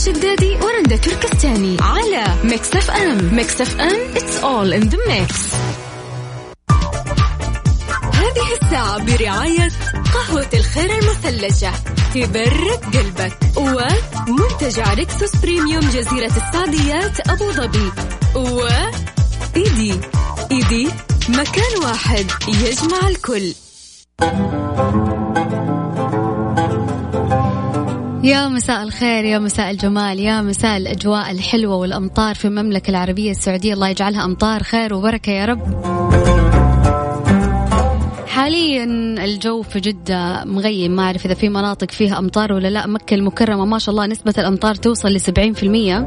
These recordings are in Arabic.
الشدادي ورندا تركستاني على Mix FM Mix FM it's all in the mix. هذه الساعة برعاية قهوة الخير المثلجة. تبرد قلبك ومنتجع ريكسوس بريميوم جزيرة السعديات أبو ظبي. و إيدي إيدي مكان واحد يجمع الكل. يا مساء الخير يا مساء الجمال يا مساء الأجواء الحلوة والأمطار في المملكة العربية السعودية. الله يجعلها أمطار خير وبركة يا رب. حاليا الجو في جدة مغيم ما أعرف إذا في مناطق فيها أمطار ولا لا. مكة المكرمة ما شاء الله نسبة الأمطار توصل لسبعين في المية.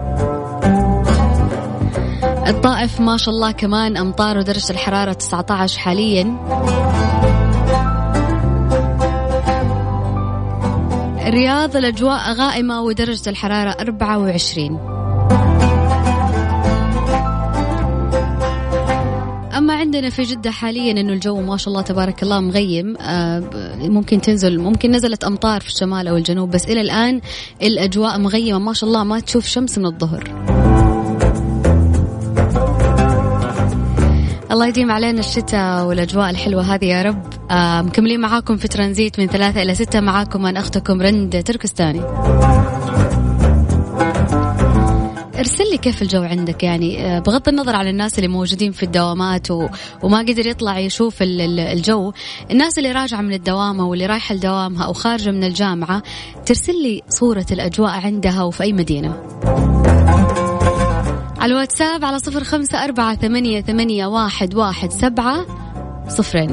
الطائف ما شاء الله كمان أمطار ودرجة الحرارة 19 حاليا. الرياض الأجواء غائمة ودرجة الحرارة 24 أما عندنا في جدة حاليا إنه الجو ما شاء الله تبارك الله مغيم آه ممكن تنزل ممكن نزلت أمطار في الشمال أو الجنوب بس إلى الآن الأجواء مغيمة ما شاء الله ما تشوف شمس من الظهر. الله يديم علينا الشتاء والأجواء الحلوة هذه يا رب. مكملين معاكم في ترانزيت من ثلاثة إلى ستة. معاكم أنا أختكم رند تركستاني. ارسل لي كيف الجو عندك يعني. آه، بغض النظر عن الناس اللي موجودين في الدوامات و... وما قدر يطلع يشوف الجو. الناس اللي راجعة من الدوام أو اللي رايحة لدوامها أو خارجة من الجامعة ترسل لي صورة الأجواء عندها وفي أي مدينة. على الواتساب على صفر خمسة أربعة ثمانية, ثمانية واحد, واحد سبعة صفرين.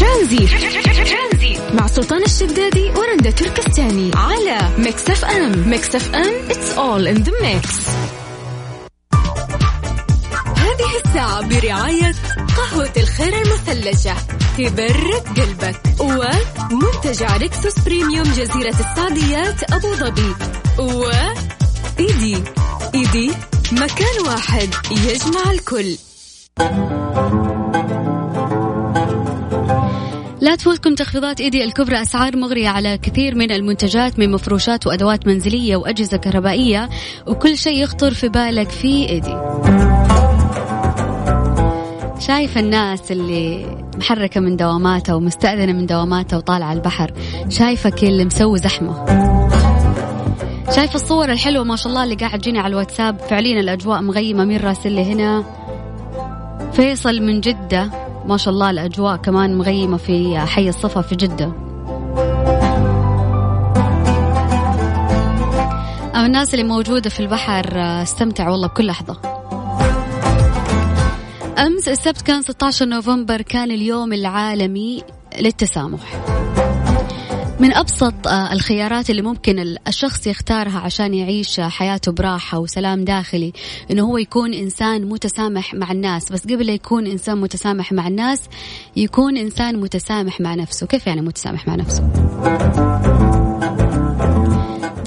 ترانزيت مع سلطان الشدادي ورندا تركستاني على Mix FM. Mix FM it's all in the mix. هذه الساعة برعاية قهوة الخير المثلجة. تبرد قلبك ومنتجع ريكسوس بريميوم جزيرة السعديات أبو ظبي. و إيدي. إيدي مكان واحد يجمع الكل. لا تفوتكم تخفيضات إيدي الكبرى أسعار مغرية على كثير من المنتجات من مفروشات وأدوات منزلية وأجهزة كهربائية وكل شيء يخطر في بالك في إيدي. شايف الناس اللي محركة من دواماتها ومستأذنة من دواماتها وطالعة البحر. شايفة كل مسوي زحمة. شايف الصور الحلوة ما شاء الله اللي قاعد تجيني على الواتساب. فعليا الأجواء مغيمة مين راسل هنا. فيصل من جدة. ما شاء الله الأجواء كمان مغيمة في حي الصفا في جدة. أو الناس اللي موجودة في البحر استمتع والله بكل لحظة. أمس السبت كان 16 نوفمبر كان اليوم العالمي للتسامح. من أبسط آه، الخيارات اللي ممكن الشخص يختارها عشان يعيش حياته براحة وسلام داخلي إنه هو يكون إنسان متسامح مع الناس. بس قبل يكون إنسان متسامح مع الناس يكون إنسان متسامح مع نفسه. كيف يعني متسامح مع نفسه؟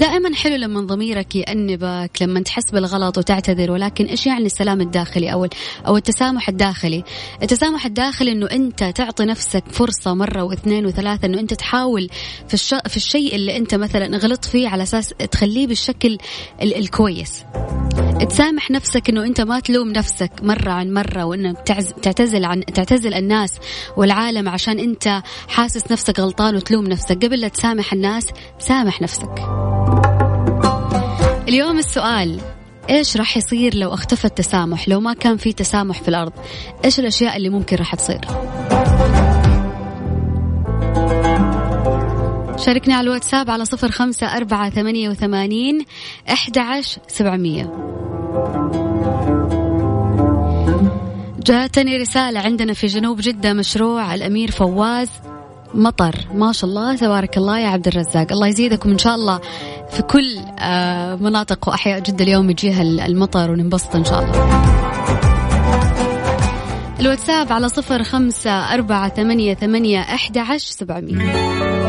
دائما حلو لما ضميرك يأنبك لما تحس بالغلط وتعتذر ولكن إيش يعني السلام الداخلي أو أو التسامح الداخلي؟ التسامح الداخلي إنه أنت تعطي نفسك فرصة مرة واثنين وثلاثة إنه أنت تحاول في الش... في الشيء اللي أنت مثلا غلطت فيه على أساس تخليه بالشكل ال... الكويس. تسامح نفسك إنه أنت ما تلوم نفسك مرة عن مرة وانك تعز... تعتزل عن تعتزل الناس والعالم عشان أنت حاسس نفسك غلطان وتلوم نفسك. قبل لا تسامح الناس سامح نفسك. اليوم السؤال إيش راح يصير لو اختفى التسامح؟ لو ما كان في تسامح في الأرض إيش الأشياء اللي ممكن راح تصير؟ شاركنا على الواتساب على صفر خمسة أربعة ثمانية وثمانين أحد سبعمية. جاتني رسالة عندنا في جنوب جدة مشروع الأمير فواز. مطر. ما شاء الله تبارك الله يا عبد الرزاق. الله يزيدكم إن شاء الله في كل آه، مناطق وأحياء جدة. اليوم يجيها المطر وننبسط إن شاء الله. الواتساب على صفر خمسة أربعة ثمانية, ثمانية أحد عشر سبعمية.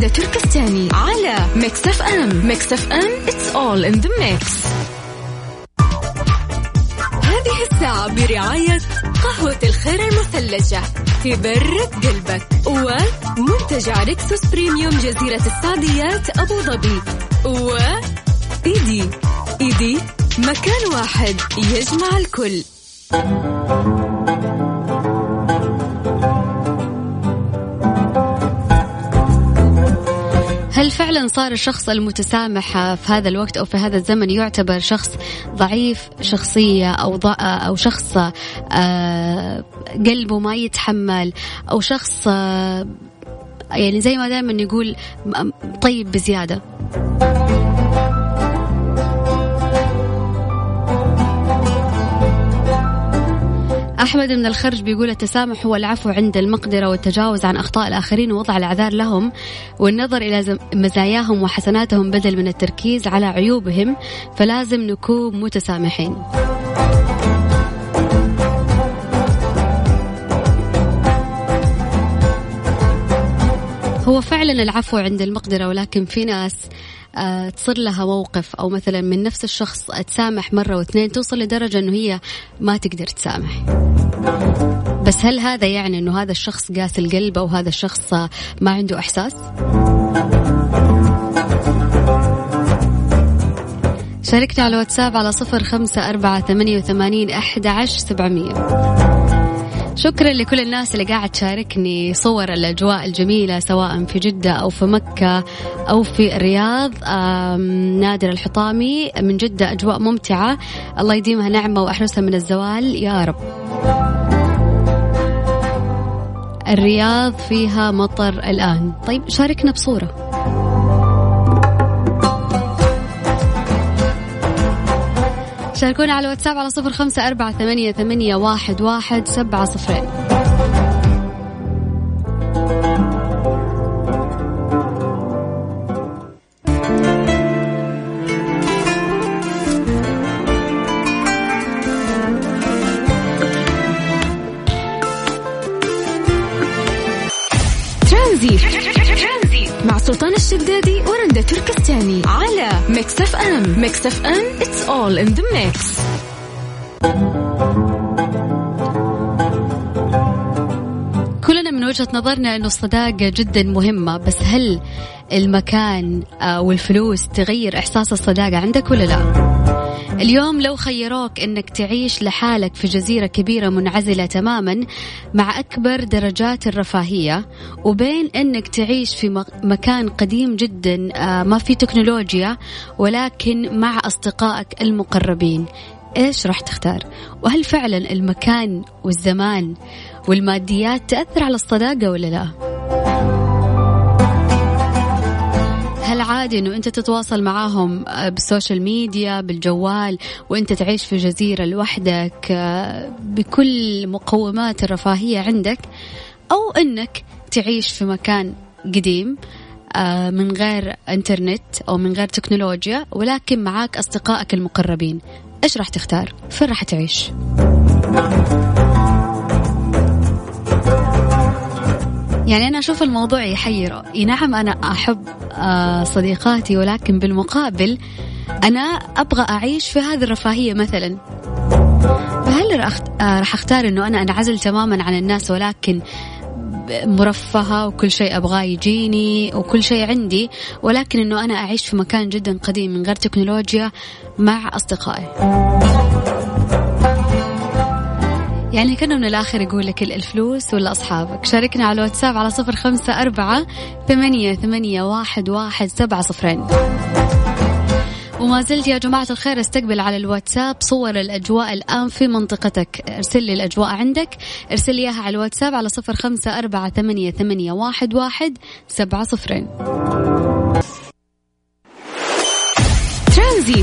ورندا تركستاني على Mix FM Mix FM it's all in the mix. هذه الساعة برعاية قهوة الخير المثلجة تبرد قلبك ومنتجع ريكسوس بريميوم جزيرة السعديات أبو ظبي و إيدي إيدي مكان واحد يجمع الكل. هل فعلا صار الشخص المتسامح في هذا الوقت أو في هذا الزمن يعتبر شخص ضعيف شخصية أو ض... أو شخص آه، قلبه ما يتحمل أو شخص آه، يعني زي ما دائما نقول طيب بزيادة؟ أحمد من الخرج بيقول التسامح هو العفو عند المقدرة والتجاوز عن أخطاء الآخرين ووضع الأعذار لهم والنظر إلى مزاياهم وحسناتهم بدل من التركيز على عيوبهم فلازم نكون متسامحين. هو فعلا العفو عند المقدرة ولكن في ناس تصير لها موقف أو مثلا من نفس الشخص تسامح مرة واثنين توصل لدرجة أنه هي ما تقدر تسامح بس هل هذا يعني أنه هذا الشخص قاس القلب أو هذا الشخص ما عنده إحساس؟ شاركنا على الواتساب على صفر خمسة أربعة ثمانية وثمانين أحد عشر سبعمية شكرا لكل الناس اللي قاعد تشاركني صور الأجواء الجميلة سواء في جدة أو في مكة أو في الرياض. نادر الحطامي من جدة أجواء ممتعة. الله يديمها نعمة وأحرسها من الزوال. يا رب. الرياض فيها مطر الآن. طيب شاركنا بصورة. شاركونا على الواتساب على صفر خمسة أربعة ثمانية, ثمانية واحد, واحد سبعة صفرين. ورندا تركستاني على Mix FM Mix FM it's all in the mix كلنا من وجهة نظرنا أنه الصداقة جدا مهمة بس هل المكان آه، والفلوس تغير إحساس الصداقة عندك ولا لا؟ اليوم لو خيروك إنك تعيش لحالك في جزيرة كبيرة منعزلة تماما مع أكبر درجات الرفاهية وبين إنك تعيش في مكان قديم جدا آه، ما في تكنولوجيا ولكن مع أصدقائك المقربين إيش راح تختار؟ وهل فعلا المكان والزمان والماديات تأثر على الصداقة ولا لا؟ عادي إنه أنت تتواصل معاهم آه، بالسوشيال ميديا بالجوال وأنت تعيش في جزيرة لوحدك آه، بكل مقومات الرفاهية عندك أو إنك تعيش في مكان قديم آه، من غير إنترنت أو من غير تكنولوجيا ولكن معاك أصدقائك المقربين. إيش راح تختار؟ فين راح تعيش؟ يعني أنا أشوف الموضوع يحير. نعم أنا أحب آه، صديقاتي ولكن بالمقابل أنا أبغى أعيش في هذه الرفاهية مثلا. فهل آه، راح أختار أنه أنا أنعزل تماما عن الناس ولكن مرفهة وكل شيء أبغاه يجيني وكل شيء عندي ولكن أنه أنا أعيش في مكان جدا قديم من غير تكنولوجيا مع أصدقائي. يعني كانه من الآخر يقول لك الفلوس ولا أصحابك. شاركنا على الواتساب على صفر خمسة أربعة ثمانية, ثمانية واحد, واحد سبعة صفرين. وما زلت يا جماعة الخير أستقبل على الواتساب صور الأجواء الآن في منطقتك. ارسل لي الأجواء عندك. ارسل لي إياها على الواتساب على صفر خمسة أربعة ثمانية, ثمانية واحد, واحد سبعة صفرين. ترانزيت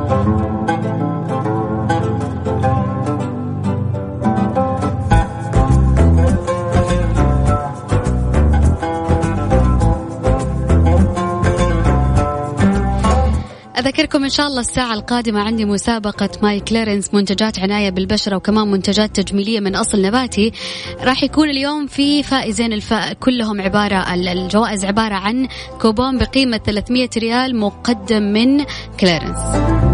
أذكركم إن شاء الله الساعة القادمة. عندي مسابقة My Clarins منتجات عناية بالبشرة وكمان منتجات تجميلية من أصل نباتي. راح يكون اليوم في فائزين الف... كلهم عبارة الجوائز عبارة عن كوبون بقيمة 300 ريال مقدم من Clarins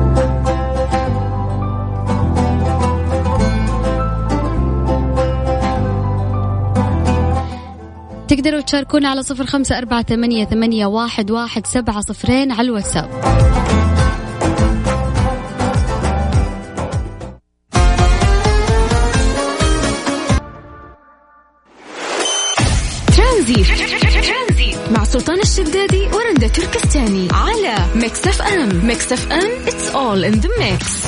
تقدروا تشاركونا على صفر خمسة أربعة ثمانية, ثمانية واحد, واحد سبعة صفرين على الواتساب. مع سلطان الشدادي ورندا تركستاني. على Mix FM. Mix FM it's all in the mix.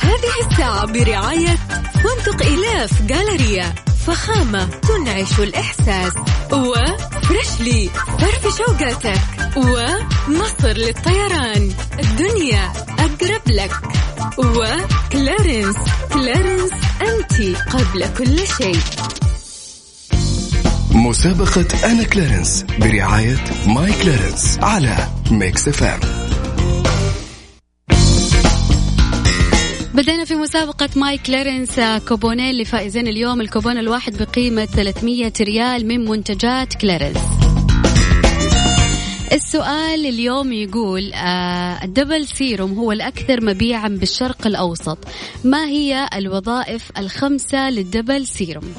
هذه الساعة برعاية فندق إيلاف جاليريا فخامة تنعش الإحساس. وفريشلي فرف شوقاتك. ومصر للطيران. الدنيا أقرب لك. و Clarins Clarins. أنت قبل كل شيء. مسابقة أنا Clarins برعاية My Clarins على Mix FM بدينا في مسابقة My Clarins آه، كوبونين لفائزين اليوم. الكوبون الواحد بقيمة 300 ريال من منتجات Clarins السؤال اليوم يقول آه ال Double Serum هو الأكثر مبيعا بالشرق الأوسط. ما هي الوظائف الخمسة لل Double Serum؟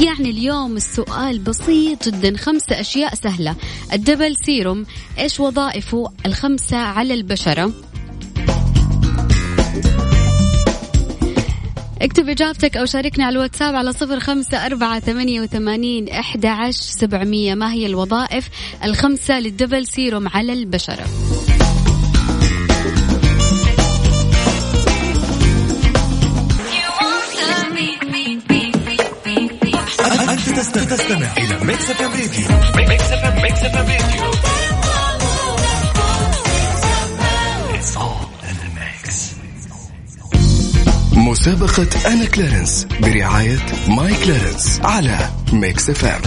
يعني اليوم السؤال بسيط جدا خمسة أشياء سهلة. ال Double Serum إيش وظائفه الخمسة على البشرة؟ اكتب إجابتك أو شاركنا على الواتساب على صفر خمسة أربعة ثمانية وثمانين أحد عشر سبعمية. ما هي الوظائف الخمسة لل Double Serum على البشرة؟ أنت تستمع إلى Mix FM راديو Mix FM راديو مسابقة أنا Clarins برعاية My Clarins على Mix FM.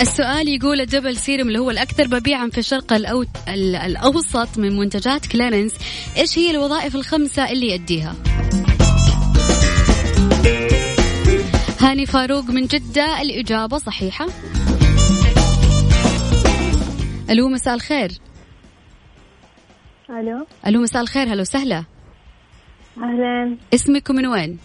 السؤال يقول ال Double Serum اللي هو الأكثر مبيعا في الشرق الأو... ال- الأوسط من منتجات كلارنس إيش هي الوظائف الخمسة اللي يأديها؟ هاني فاروق من جدة الإجابة صحيحة. ألو مساء الخير. ألو. ألو مساء الخير. هلا وسهلا. أهلا. اسمك من وين؟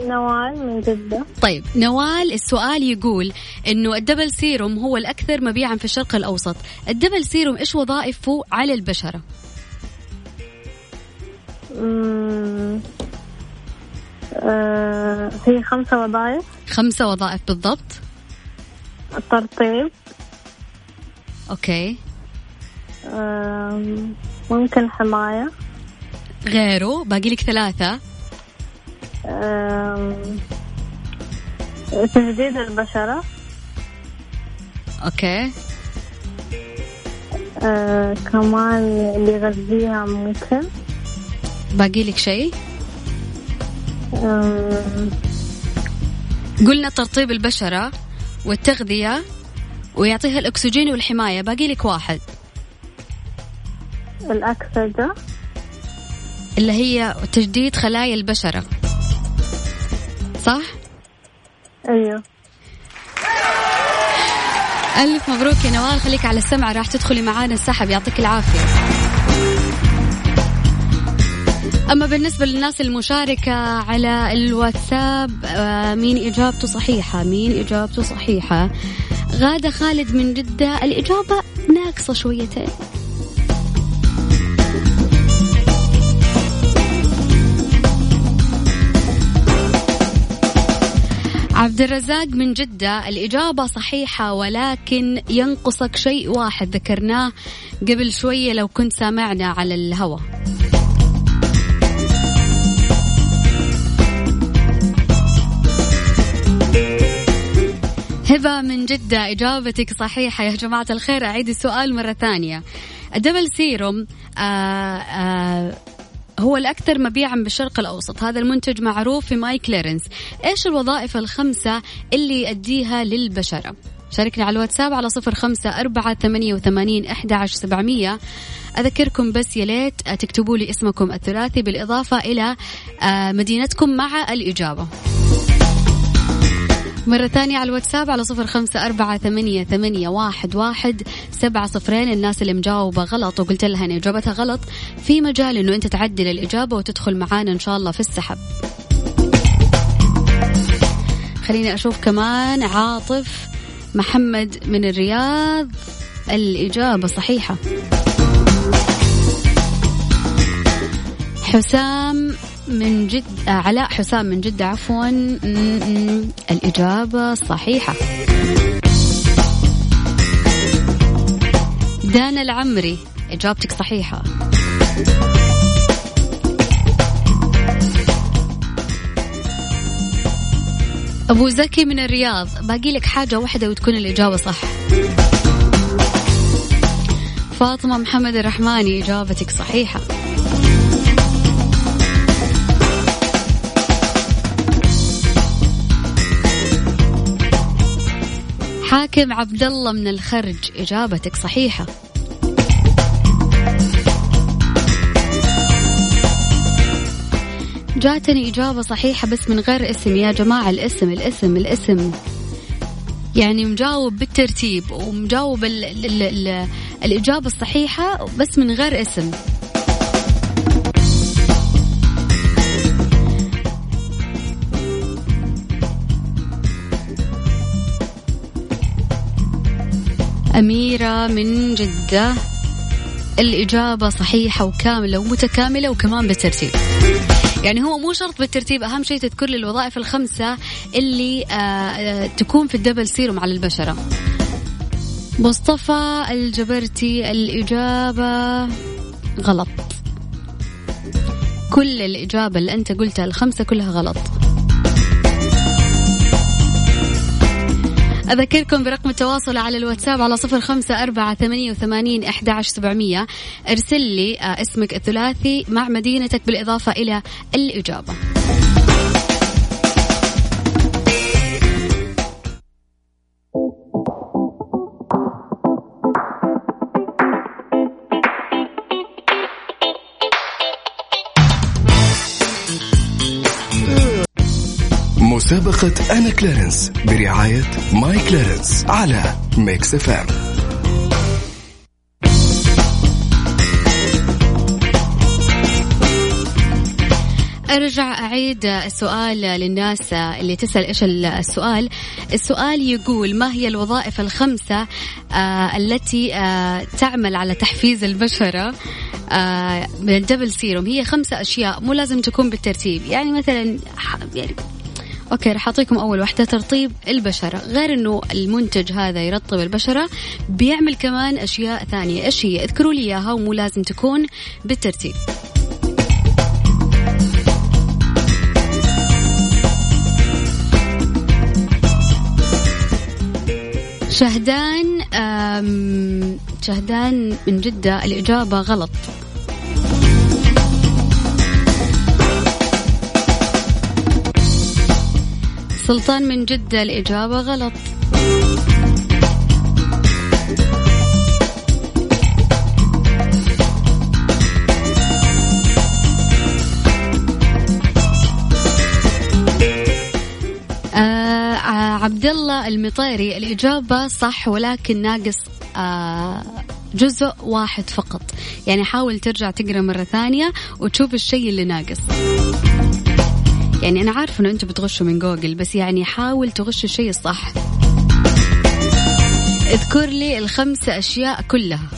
نوال من جدة. طيب نوال السؤال يقول إنه ال Double Serum هو الأكثر مبيعا في الشرق الأوسط. ال Double Serum إيش وظائفه على البشرة؟ أمم، آه، هي خمسة وظائف. خمسة وظائف بالضبط. الترطيب. okay. ممكن حماية. غيره باقي لك ثلاثة. تجديد البشرة. أوكي. آه، كمان اللي يغذيها ممكن. باقي لك شيء؟ قلنا ترطيب البشرة والتغذية. ويعطيها الأكسجين والحماية. باقي لك واحد. الأكسجة اللي هي تجديد خلايا البشرة. صح؟ أيوه. ألف مبروك يا نوال. خليك على السمع راح تدخلي معانا السحب. يعطيك العافية. أما بالنسبة للناس المشاركة على الواتساب آه، مين إجابته صحيحة؟ مين إجابته صحيحة؟ غادة خالد من جدة. الإجابة ناقصة شويتين. عبد الرزاق من جدة. الإجابة صحيحة ولكن ينقصك شيء واحد ذكرناه قبل شوية لو كنت سامعنا على الهوى هبة من جدة إجابتك صحيحة يا جماعة الخير. أعيد السؤال مرة ثانية. ال Double Serum آه آه هو الأكثر مبيعا بالشرق الأوسط. هذا المنتج معروف في My Clarins. إيش الوظائف الخمسة اللي يؤديها للبشرة؟ شاركنا على الواتساب على صفر خمسة أربعة ثمانية وثمانين أحد عشر سبعمية. أذكركم بس يا ليت تكتبوا لي اسمكم الثلاثي بالإضافة إلى آه، مدينتكم مع الإجابة. مرة ثانية على الواتساب على صفر خمسة أربعة ثمانية, ثمانية واحد, واحد سبعة صفرين. الناس اللي مجاوبة غلط وقلت لها إن إجابتها غلط في مجال إنه أنت تعدل الإجابة وتدخل معانا إن شاء الله في السحب. خليني أشوف كمان عاطف محمد من الرياض. الإجابة صحيحة. حسام من جد علاء حسام من جدة عفوا. الإجابة صحيحة. دانا العمري إجابتك صحيحة. أبو زكي من الرياض باقي لك حاجة واحدة وتكون الإجابة صح. فاطمة محمد الرحماني إجابتك صحيحة. حاكم عبد الله من الخرج. إجابتك صحيحة. جاتني إجابة صحيحة بس من غير اسم. يا جماعة الاسم الاسم الاسم. يعني مجاوب بالترتيب ومجاوب ال ال ال الإجابة الصحيحة بس من غير اسم. أميرة من جدة. الإجابة صحيحة وكاملة ومتكاملة وكمان بالترتيب. يعني هو مو شرط بالترتيب أهم شيء تذكر لي الوظائف الخمسة اللي آه، آه، تكون في الدبل سيروم على البشرة. مصطفى الجبرتي الإجابة غلط. كل الإجابة اللي أنت قلتها الخمسة كلها غلط. أذكركم برقم التواصل على الواتساب على صفر خمسة أربعة ثمانية وثمانين أحد عشر سبعمية. ارسل لي آه، اسمك الثلاثي مع مدينتك بالإضافة إلى الإجابة. مسابقة أنا Clarins برعاية My Clarins على Mix FM. أرجع أعيد السؤال للناس اللي تسأل إيش السؤال. السؤال يقول ما هي الوظائف الخمسة آه، التي آه، تعمل على تحفيز البشرة آه، من ال Double Serum هي خمسة أشياء مو لازم تكون بالترتيب. يعني مثلا يعني أوكي راح أعطيكم أول واحدة ترطيب البشرة. غير إنه المنتج هذا يرطب البشرة بيعمل كمان أشياء ثانية. إيش هي؟ اذكروا لي إياها ومو لازم تكون بالترتيب. شهدان شهدان من جدة الإجابة غلط. سلطان من جدة الإجابة غلط. آه عبد الله المطيري الإجابة صح ولكن ناقص آه جزء واحد فقط. يعني حاول ترجع تقرأ مرة ثانية وتشوف الشيء اللي ناقص. يعني أنا عارفة أنه أنتم بتغشوا من جوجل بس يعني حاول تغش الشيء الصح. اذكر لي الخمس أشياء كلها.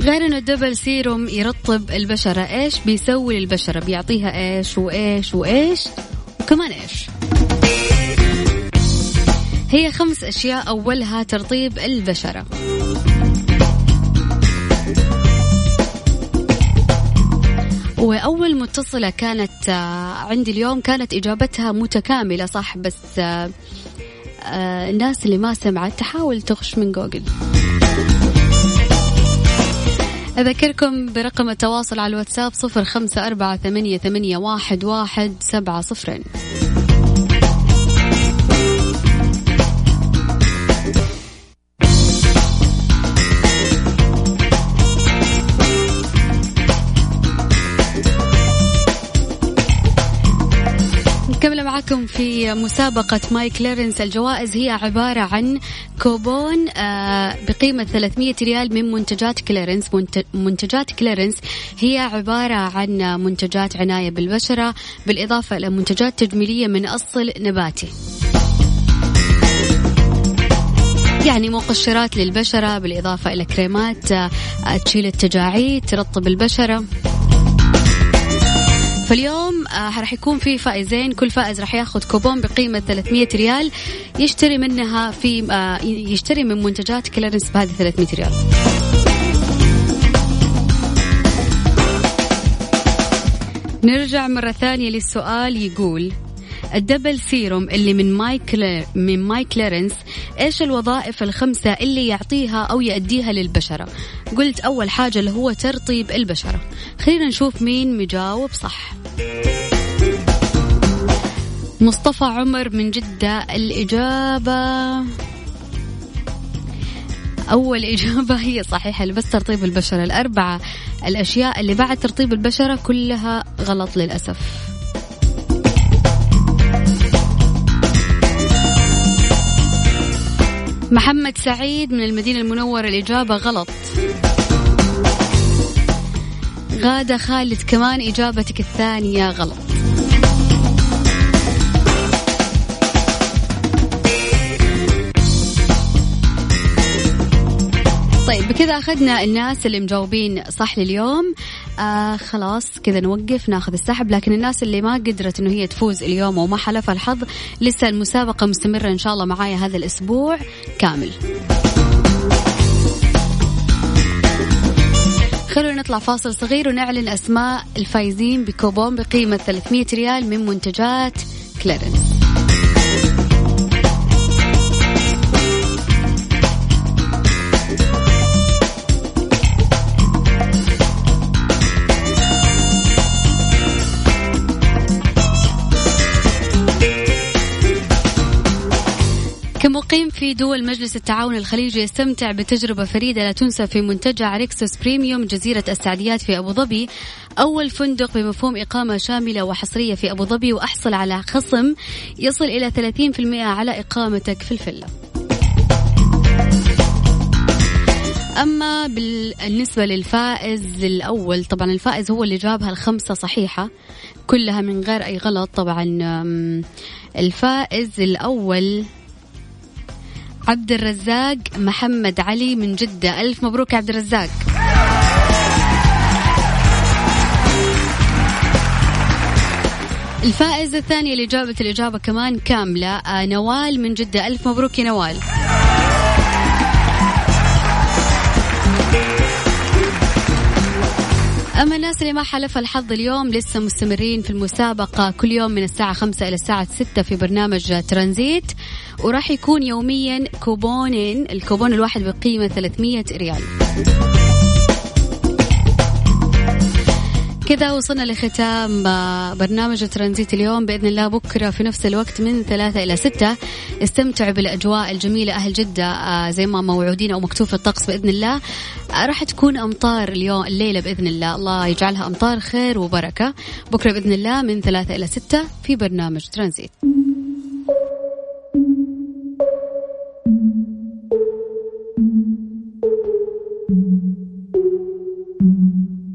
غير إنه الدبل سيروم يرطب البشرة إيش بيسوي للبشرة؟ بيعطيها إيش وإيش وإيش وكمان إيش؟ هي خمس أشياء أولها ترطيب البشرة. وأول متصلة كانت آه، عندي اليوم كانت إجابتها متكاملة صح؟ بس آه، آه، الناس اللي ما سمعت تحاول تخش من جوجل. أذكركم برقم التواصل على الواتساب صفر خمسة أربعة ثمانية, ثمانية واحد, واحد سبعة صفرين. معكم في مسابقة My Clarins الجوائز هي عبارة عن كوبون آه، بقيمة 300 ريال من منتجات Clarins منتجات Clarins هي عبارة عن منتجات عناية بالبشرة بالإضافة إلى منتجات تجميلية من أصل نباتي. يعني مقشرات للبشرة بالإضافة إلى كريمات آه، تشيل التجاعيد ترطب البشرة. فاليوم آه راح يكون في فائزين. كل فائز راح ياخذ كوبون بقيمة 300 ريال يشتري منها في آه يشتري من منتجات Clarins بهذه 300 ريال. نرجع مرة ثانية للسؤال يقول ال Double Serum اللي من My من My Clarins إيش الوظائف الخمسة اللي يعطيها أو يؤديها للبشرة؟ قلت أول حاجة اللي هو ترطيب البشرة. خلينا نشوف مين مجاوب صح. مصطفى عمر من جدة الإجابة أول إجابة هي صحيحة بس ترطيب البشرة. الأربعة الأشياء اللي بعد ترطيب البشرة كلها غلط للأسف. محمد سعيد من المدينة المنورة الإجابة غلط. غادة خالد كمان إجابتك الثانية غلط. طيب بكذا أخذنا الناس اللي مجاوبين صح لليوم. آه خلاص كذا نوقف ناخذ السحب. لكن الناس اللي ما قدرت إنه هي تفوز اليوم وما حلف الحظ لسه المسابقة مستمرة إن شاء الله معايا هذا الأسبوع كامل. خلونا نطلع فاصل صغير ونعلن أسماء الفايزين بكوبون بقيمة 300 ريال من منتجات كلارنس كمقيم في دول مجلس التعاون الخليجي يستمتع بتجربة فريدة لا تنسى في منتجع ريكسوس بريميوم جزيرة السعديات في أبو ظبي. أول فندق بمفهوم إقامة شاملة وحصرية في أبو ظبي وأحصل على خصم يصل إلى 30% على إقامتك في الفيلا. أما بالنسبة للفائز الأول طبعا الفائز هو اللي جابها الخمسة صحيحة كلها من غير أي غلط طبعا. الفائز الأول عبد الرزاق محمد علي من جدة. ألف مبروك عبد الرزاق. الفائزة الثانية اللي جابت الإجابة كمان كاملة. آه، نوال من جدة. ألف مبروك يا نوال. أما الناس اللي ما حلف الحظ اليوم لسه مستمرين في المسابقة كل يوم من الساعة خمسة إلى الساعة ستة في برنامج ترانزيت وراح يكون يوميا كوبونين الكوبون الواحد بقيمة 300 ريال. كذا وصلنا لختام برنامج ترانزيت اليوم. بإذن الله بكرة في نفس الوقت من ثلاثة إلى ستة. استمتعوا بالأجواء الجميلة أهل جدة آه، زي ما موعودين أو مكتوب في الطقس بإذن الله. آه، راح تكون أمطار اليوم الليلة بإذن الله. الله يجعلها أمطار خير وبركة. بكرة بإذن الله من ثلاثة إلى ستة في برنامج ترانزيت.